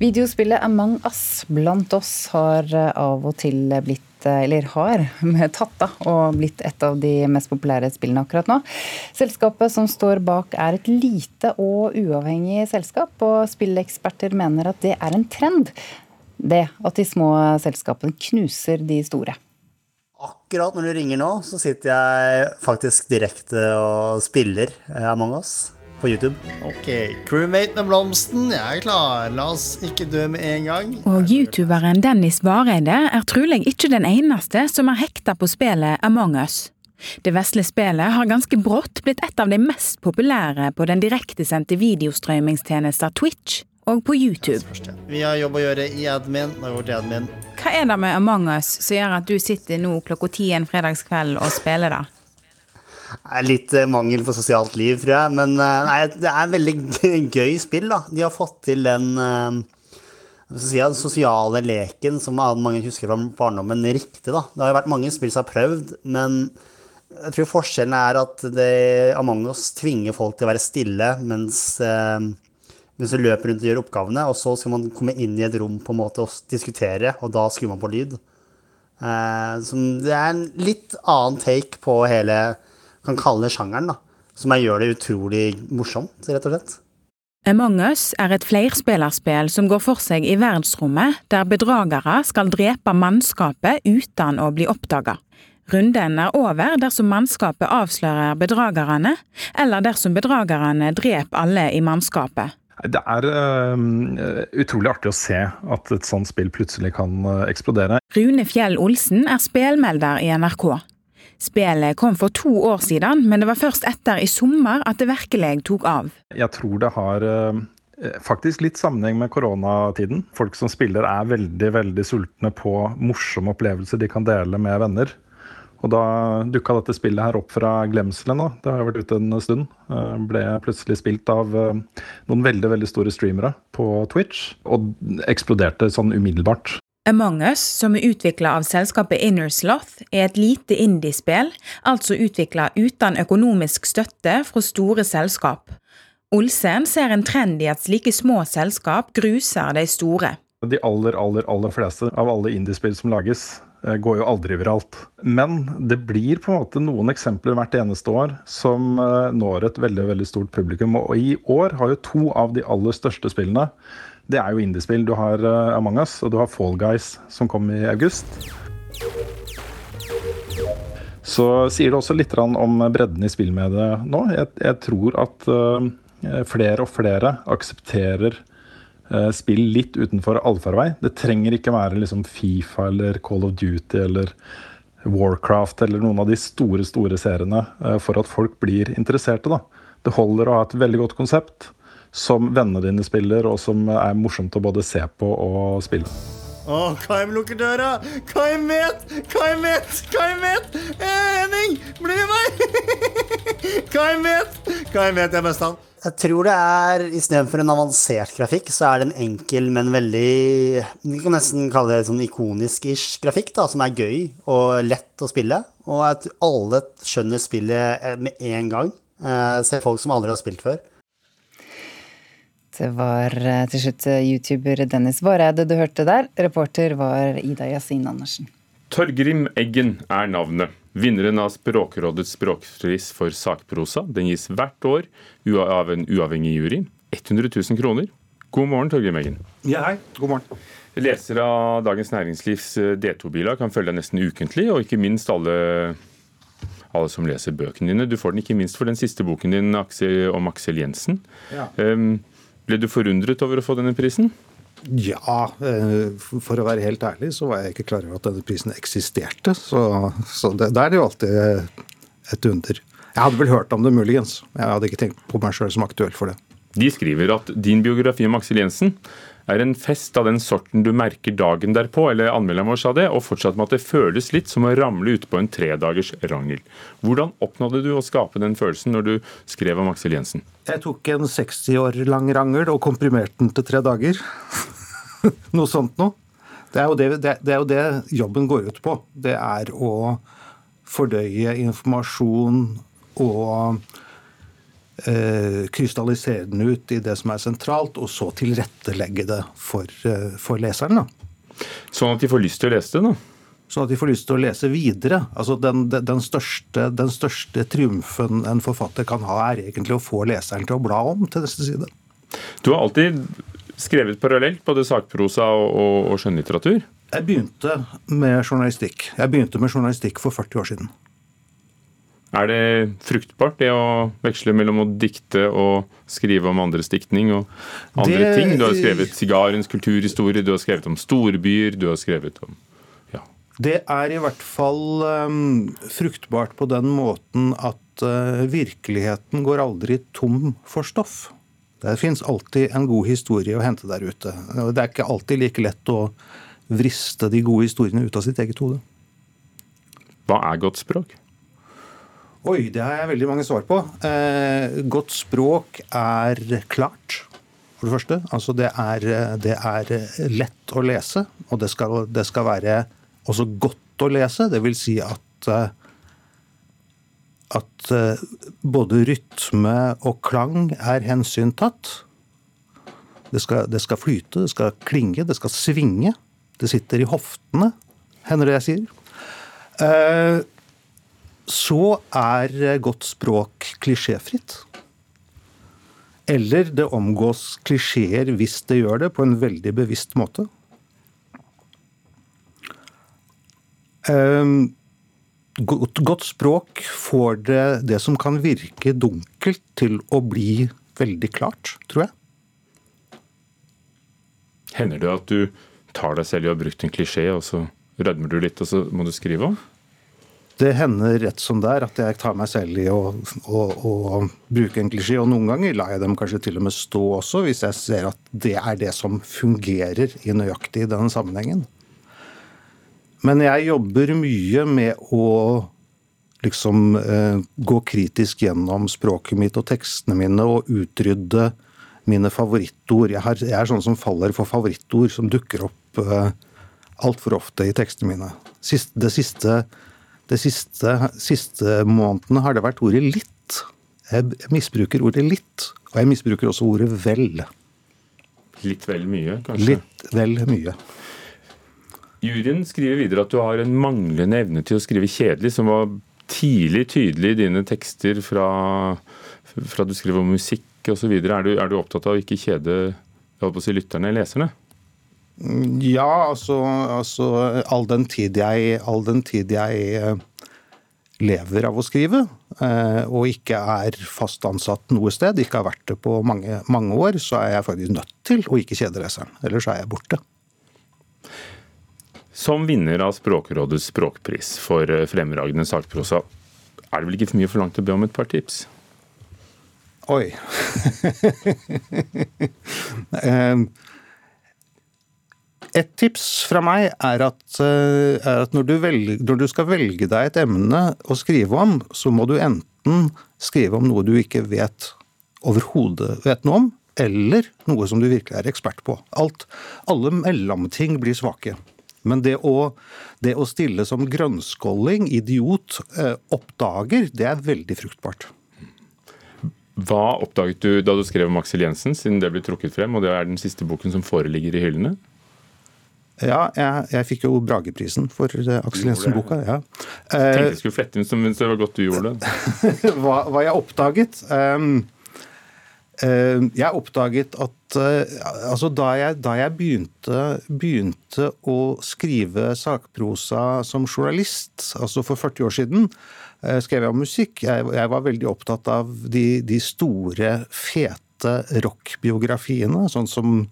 Videospillet Among us blant oss har eh, av og til blitt eh, eller har tatt av og blitt et av de mest populære spillene akkurat nå. Selskapet som står bak er et lite og uavhengig selskap, og spilleksperter mener at det er en trend. Det at de små selskapene knuser de store. Akkurat når du ringer nå, så sitter jeg faktisk direkte og spiller Among us på YouTube. Ok, crewmate med blomsten, jeg er klar. La oss ikke dø med en gang. Og youtuberen Dennis Vareide er trolig ikke den eneste som er hekta på spillet Among us. Det vesle spillet har ganske brått blitt et av de mest populære på den direktesendte videostrømmingstjenesten Twitch og på YouTube. Vi har jobb å gjøre i admin. Nå går til admin. Hva er det med Among us som gjør at du sitter nå klokka ti en fredagskveld og spiller det? Litt eh, mangel på sosialt liv, tror jeg. Men eh, nei, det er veldig gøy spill. da. De har fått til den si, den sosiale leken som mange husker fra barndommen, riktig. da. Det har jo vært mange spill som har prøvd, men jeg tror forskjellen er at det, Among us tvinger folk til å være stille mens, mens du løper rundt og gjør oppgavene. Og så skal man komme inn i et rom på en måte og diskutere, og da skrur man på lyd. Så det er en litt annen take på hele kan kalle det sjangeren, da. Som jeg gjør det utrolig morsomt, rett og slett. Among us er et flerspillerspill som går for seg i verdensrommet, der bedragere skal drepe mannskapet uten å bli oppdaga. Runden er over dersom mannskapet avslører bedragerne, eller dersom bedragerne dreper alle i mannskapet. Det er uh, utrolig artig å se at et sånt spill plutselig kan uh, eksplodere. Rune Fjell Olsen er spelmelder i NRK. Spillet kom for to år siden, men det var først etter i sommer at det virkelig tok av. Jeg tror det har eh, faktisk litt sammenheng med koronatiden. Folk som spiller er veldig veldig sultne på morsomme opplevelser de kan dele med venner. Og da dukka dette spillet her opp fra glemselen. Det har vært ute en stund. Eh, ble plutselig spilt av eh, noen veldig veldig store streamere på Twitch, og eksploderte sånn umiddelbart. Among us, som er utvikla av selskapet Inner Sloth, er et lite indiespill, altså utvikla uten økonomisk støtte fra store selskap. Olsen ser en trend i at slike små selskap gruser de store. De aller, aller, aller fleste av alle indiespill som lages, eh, går jo aldri viralt. Men det blir på en måte noen eksempler hvert eneste år som eh, når et veldig veldig stort publikum. Og i år har jo to av de aller største spillene det er jo indiespill. Du har uh, Among us og du har Fall Guys, som kom i august. Så sier det også litt om bredden i spillmediet nå. Jeg, jeg, tror at uh, flere og flere aksepterer uh, spill litt utenfor allfarvei. Det trenger ikke være liksom Fifa eller Call of Duty eller Warcraft eller noen av de store store seriene for at folk blir interesserte. Da. Det holder å ha et veldig godt konsept som vennene dine spiller, og som er morsomt å både se på og spille. Å, Kaim lukker døra! Kaim vet! Kaim vet! Kaim vet! Eh, Henning, bli med meg! Kaim vet! Kaim vet jeg best han. Jeg tror det er, istedenfor en avansert grafikk, så er det en enkel, men veldig Vi kan nesten kalle det sånn ikonisk-ish grafikk, da, som er gøy og lett å spille. Og at alle skjønner spillet med en gang. Eh, ser folk som aldri har spilt før. Det var eh, til slutt eh, YouTuber Dennis Vareide du hørte der. Reporter var Ida Yasin Andersen. Torgrim Eggen er navnet. Vinneren av Språkrådets språkpris for sakprosa. Den gis hvert år av en uavhengig jury. 100 000 kroner. God morgen, Torgrim Eggen. Ja, hei. God morgen. Lesere av Dagens Næringslivs eh, D2-bilag kan følge deg nesten ukentlig, og ikke minst alle, alle som leser bøkene dine. Du får den ikke minst for den siste boken din om Aksel Jensen. Ja. Um, ble du forundret over å få denne prisen? Ja, eh, for å være helt ærlig så var jeg ikke klar over at denne prisen eksisterte. Så, så det, det er jo alltid et under. Jeg hadde vel hørt om det muligens. Jeg hadde ikke tenkt på meg sjøl som aktuell for det. De skriver at din biografi om Aksel Jensen er en fest av den sorten du merker dagen derpå, eller anmelderen vår sa det, og fortsatt med at det føles litt som å ramle ut på en tredagers rangel. Hvordan oppnådde du å skape den følelsen når du skrev om Aksel Jensen? Jeg tok en 60 år lang rangel og komprimerte den til tre dager. noe sånt noe. Det er, det, det, det er jo det jobben går ut på. Det er å fordøye informasjon og eh, krystallisere den ut i det som er sentralt, og så tilrettelegge det for, eh, for leseren. da. Sånn at de får lyst til å lese det, da? Sånn at de får lyst til å lese videre. Altså den, den, største, den største triumfen en forfatter kan ha, er egentlig å få leseren til å bla om til neste side. Du har alltid skrevet parallelt, både sakprosa og, og, og skjønnlitteratur? Jeg begynte med journalistikk. Jeg begynte med journalistikk for 40 år siden. Er det fruktbart, det å veksle mellom å dikte og skrive om andres diktning og andre det, ting? Du har skrevet sigarens kulturhistorie, du har skrevet om storbyer, du har skrevet om det er i hvert fall um, fruktbart på den måten at uh, virkeligheten går aldri tom for stoff. Det fins alltid en god historie å hente der ute. Det er ikke alltid like lett å vriste de gode historiene ut av sitt eget hode. Hva er godt språk? Oi, det har jeg veldig mange svar på. Eh, godt språk er klart, for det første. Altså det er, det er lett å lese, og det skal, det skal være også godt å lese. Det vil si at, eh, at eh, både rytme og klang er hensyntatt. Det skal, det skal flyte, det skal klinge, det skal svinge. Det sitter i hoftene, hender det jeg sier. Eh, så er godt språk klisjéfritt. Eller det omgås klisjeer hvis det gjør det, på en veldig bevisst måte. Ehm, godt språk får det, det som kan virke dunkelt, til å bli veldig klart, tror jeg. Hender det at du tar deg selv i å ha brukt en klisjé, og så rødmer du litt, og så må du skrive om? Det hender rett som det er at jeg tar meg selv i å, å, å, bruke en klisjé. Og noen ganger lar jeg dem kanskje til og med stå også, hvis jeg ser at det er det som fungerer i nøyaktig denne sammenhengen. Men jeg jobber mye med å liksom eh, gå kritisk gjennom språket mitt og tekstene mine og utrydde mine favorittord. Jeg, har, jeg er sånn som faller for favorittord som dukker opp eh, altfor ofte i tekstene mine. Sist, det siste, det siste, siste månedene har det vært ordet litt. Jeg misbruker ordet litt, og jeg misbruker også ordet vel. Litt vel mye, kanskje? Litt vel mye. Juryen skriver videre at du har en manglende evne til å skrive kjedelig, som var tidlig tydelig i dine tekster fra, fra du skriver om musikk osv. Er, du, er du opptatt av å ikke kjede si, lytterne, leserne? Ja, altså, altså, all den tid jeg, all den tid jeg eh, lever av å skrive, eh, og ikke er fast ansatt noe sted, ikke har vært det på mange, mange år, så er jeg faktisk nødt til å ikke kjede leseren. Ellers er jeg borte. Som vinner av Språkrådets språkpris for eh, fremragende sakprosa, er det vel ikke for mye forlangt å be om et par tips? Oi. Ehm, et tips fra meg er at, eh, er at når, du velger, når, du skal velge deg et emne å skrive om, så må du enten skrive om noe du ikke vet overhodet vet noe om, eller noe som du virkelig er ekspert på. Alt, alle mellomting blir svake. Men det å, det å stille som grønnskålling, idiot, eh, oppdager, det er veldig fruktbart. Hva oppdaget du da du skrev om Aksel Jensen, siden det ble trukket frem, og det er den siste boken som foreligger i hyllene? Ja, jeg, jeg fikk jo Brageprisen for eh, Aksel Jensen-boka. ja. Tenkte jeg skulle flette inn, som det var godt du gjorde det. hva, hva jeg oppdaget? Um, uh, jeg oppdaget at uh, altså da jeg, da jeg begynte, begynte, å skrive sakprosa som journalist, altså for 40 år siden, uh, skrev jeg om musikk. Jeg, jeg var veldig opptatt av de, de store, fete rockbiografiene, sånn som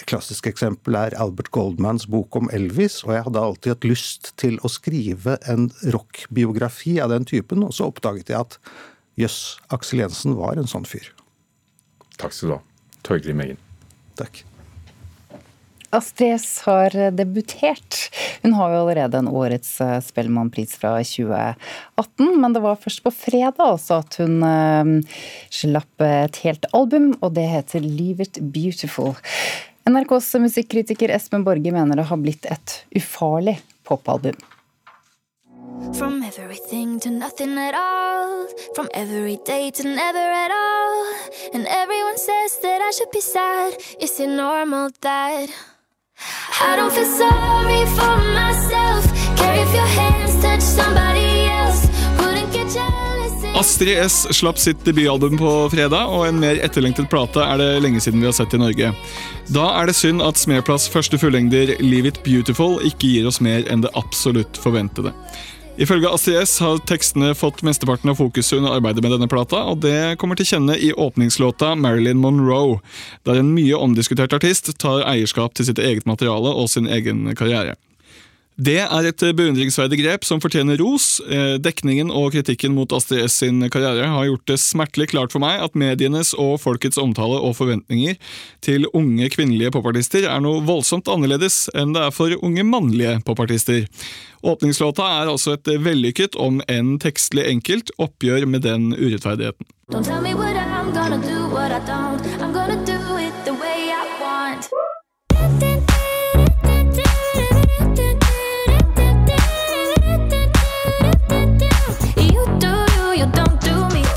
et klassisk eksempel er Albert Goldmans bok om Elvis, og jeg hadde alltid hatt lyst til å skrive en rockbiografi av den typen, og så oppdaget jeg at jøss, Aksel Jensen var en sånn fyr. Takk skal du ha, Torgrim Eggen. Takk. Astrid S har debutert. Hun har jo allerede en årets eh, Spellemannpris fra 2018, men det var først på fredag også at hun uh, slapp et helt album, og det heter Leave It Beautiful. NRKs musikkritiker Espen Borge mener det har blitt et ufarlig popalbum. From everything to nothing at all. From every day to never at all. And everyone says that I should be sad. Is it normal that I don't feel sorry for myself? Care if your hands touch somebody Astrid S slapp sitt debutalbum på fredag, og en mer etterlengtet plate er det lenge siden vi har sett i Norge. Da er det synd at Smerplass første fullengder Leave It Beautiful ikke gir oss mer enn det absolutt forventede. Ifølge Astrid S har tekstene fått mesteparten av fokuset under arbeidet med denne plata, og det kommer til kjenne i åpningslåta Marilyn Monroe, der en mye omdiskutert artist tar eierskap til sitt eget materiale og sin egen karriere. Det er et beundringsverdig grep som fortjener ros. Eh, Dekningen og kritikken mot Astrid S sin karriere har gjort det smertelig klart for meg at medienes og folkets omtale og forventninger til unge kvinnelige popartister er noe voldsomt annerledes enn det er for unge mannlige popartister. Åpningslåta er altså et vellykket, om enn tekstlig enkelt, oppgjør med den urettferdigheten. Don't tell me what I'm gonna do, what I don't. I'm gonna do it the way I want.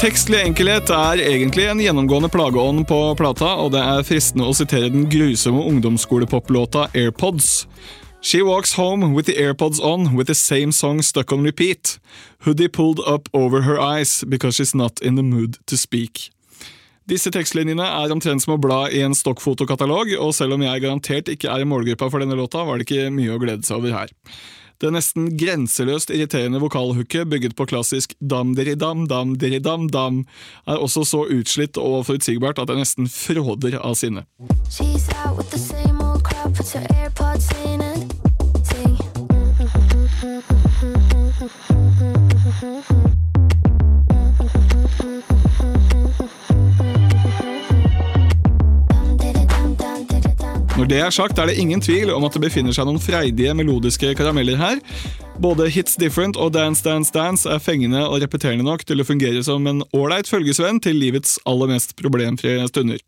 Tekstlig enkelhet er egentlig en gjennomgående plageånd på plata, og det er fristende å sitere den grusomme ungdomsskolepop-låta AirPods. She walks home with the AirPods on, with the same song stuck on repeat. Hoodie pulled up over her eyes because she's not in the mood to speak. Disse tekstlinjene er omtrent som å bla i en stokkfotokatalog, og selv om jeg garantert ikke er i målgruppa for denne låta, var det ikke mye å glede seg over her. Det nesten grenseløst irriterende vokalhooket bygget på klassisk dam-diri-dam, dam-diri-dam-dam er også så utslitt og forutsigbart at jeg nesten fråder av sinne. She's out with the same old crowd, det er sagt, er det ingen tvil om at det befinner seg noen freidige melodiske karameller her. Både Hits Different og Dance Dance Dance er fengende og repeterende nok til å fungere som en ålreit følgesvenn til livets aller mest problemfrie stunder.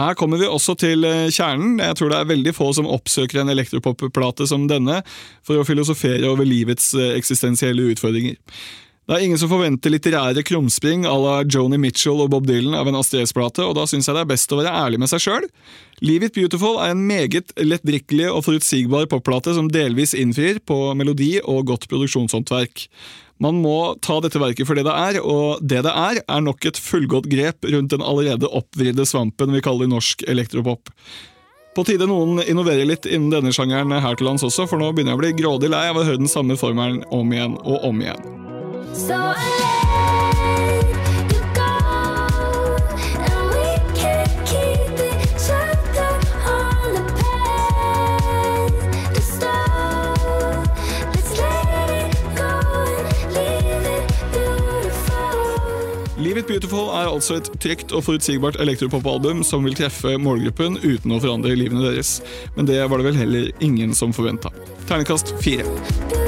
Her kommer vi også til eh, kjernen. Jeg tror det er veldig få som oppsøker en elektropop-plate som denne for å filosofere over livets eh, eksistensielle utfordringer. Det er ingen som forventer litterære krumspring à la Joni Mitchell og Bob Dylan av en Astrid S-plate, og da syns jeg det er best å være ærlig med seg sjøl. Leave It Beautiful er en meget lettdrikkelig og forutsigbar popplate som delvis innfrir på melodi og godt produksjonshåndverk. Man må ta dette verket for det det er, og det det er, er nok et fullgodt grep rundt den allerede oppvridde svampen vi kaller norsk elektropop. På tide noen innoverer litt innen denne sjangeren her til lands også, for nå begynner jeg å bli grådig lei av å høre den samme formelen om igjen og om igjen. It beautiful. Er altså et trygt og forutsigbart elektropopalbum som vil treffe målgruppen uten å forandre livene deres. Men det var det vel heller ingen som forventa. Ternekast fire.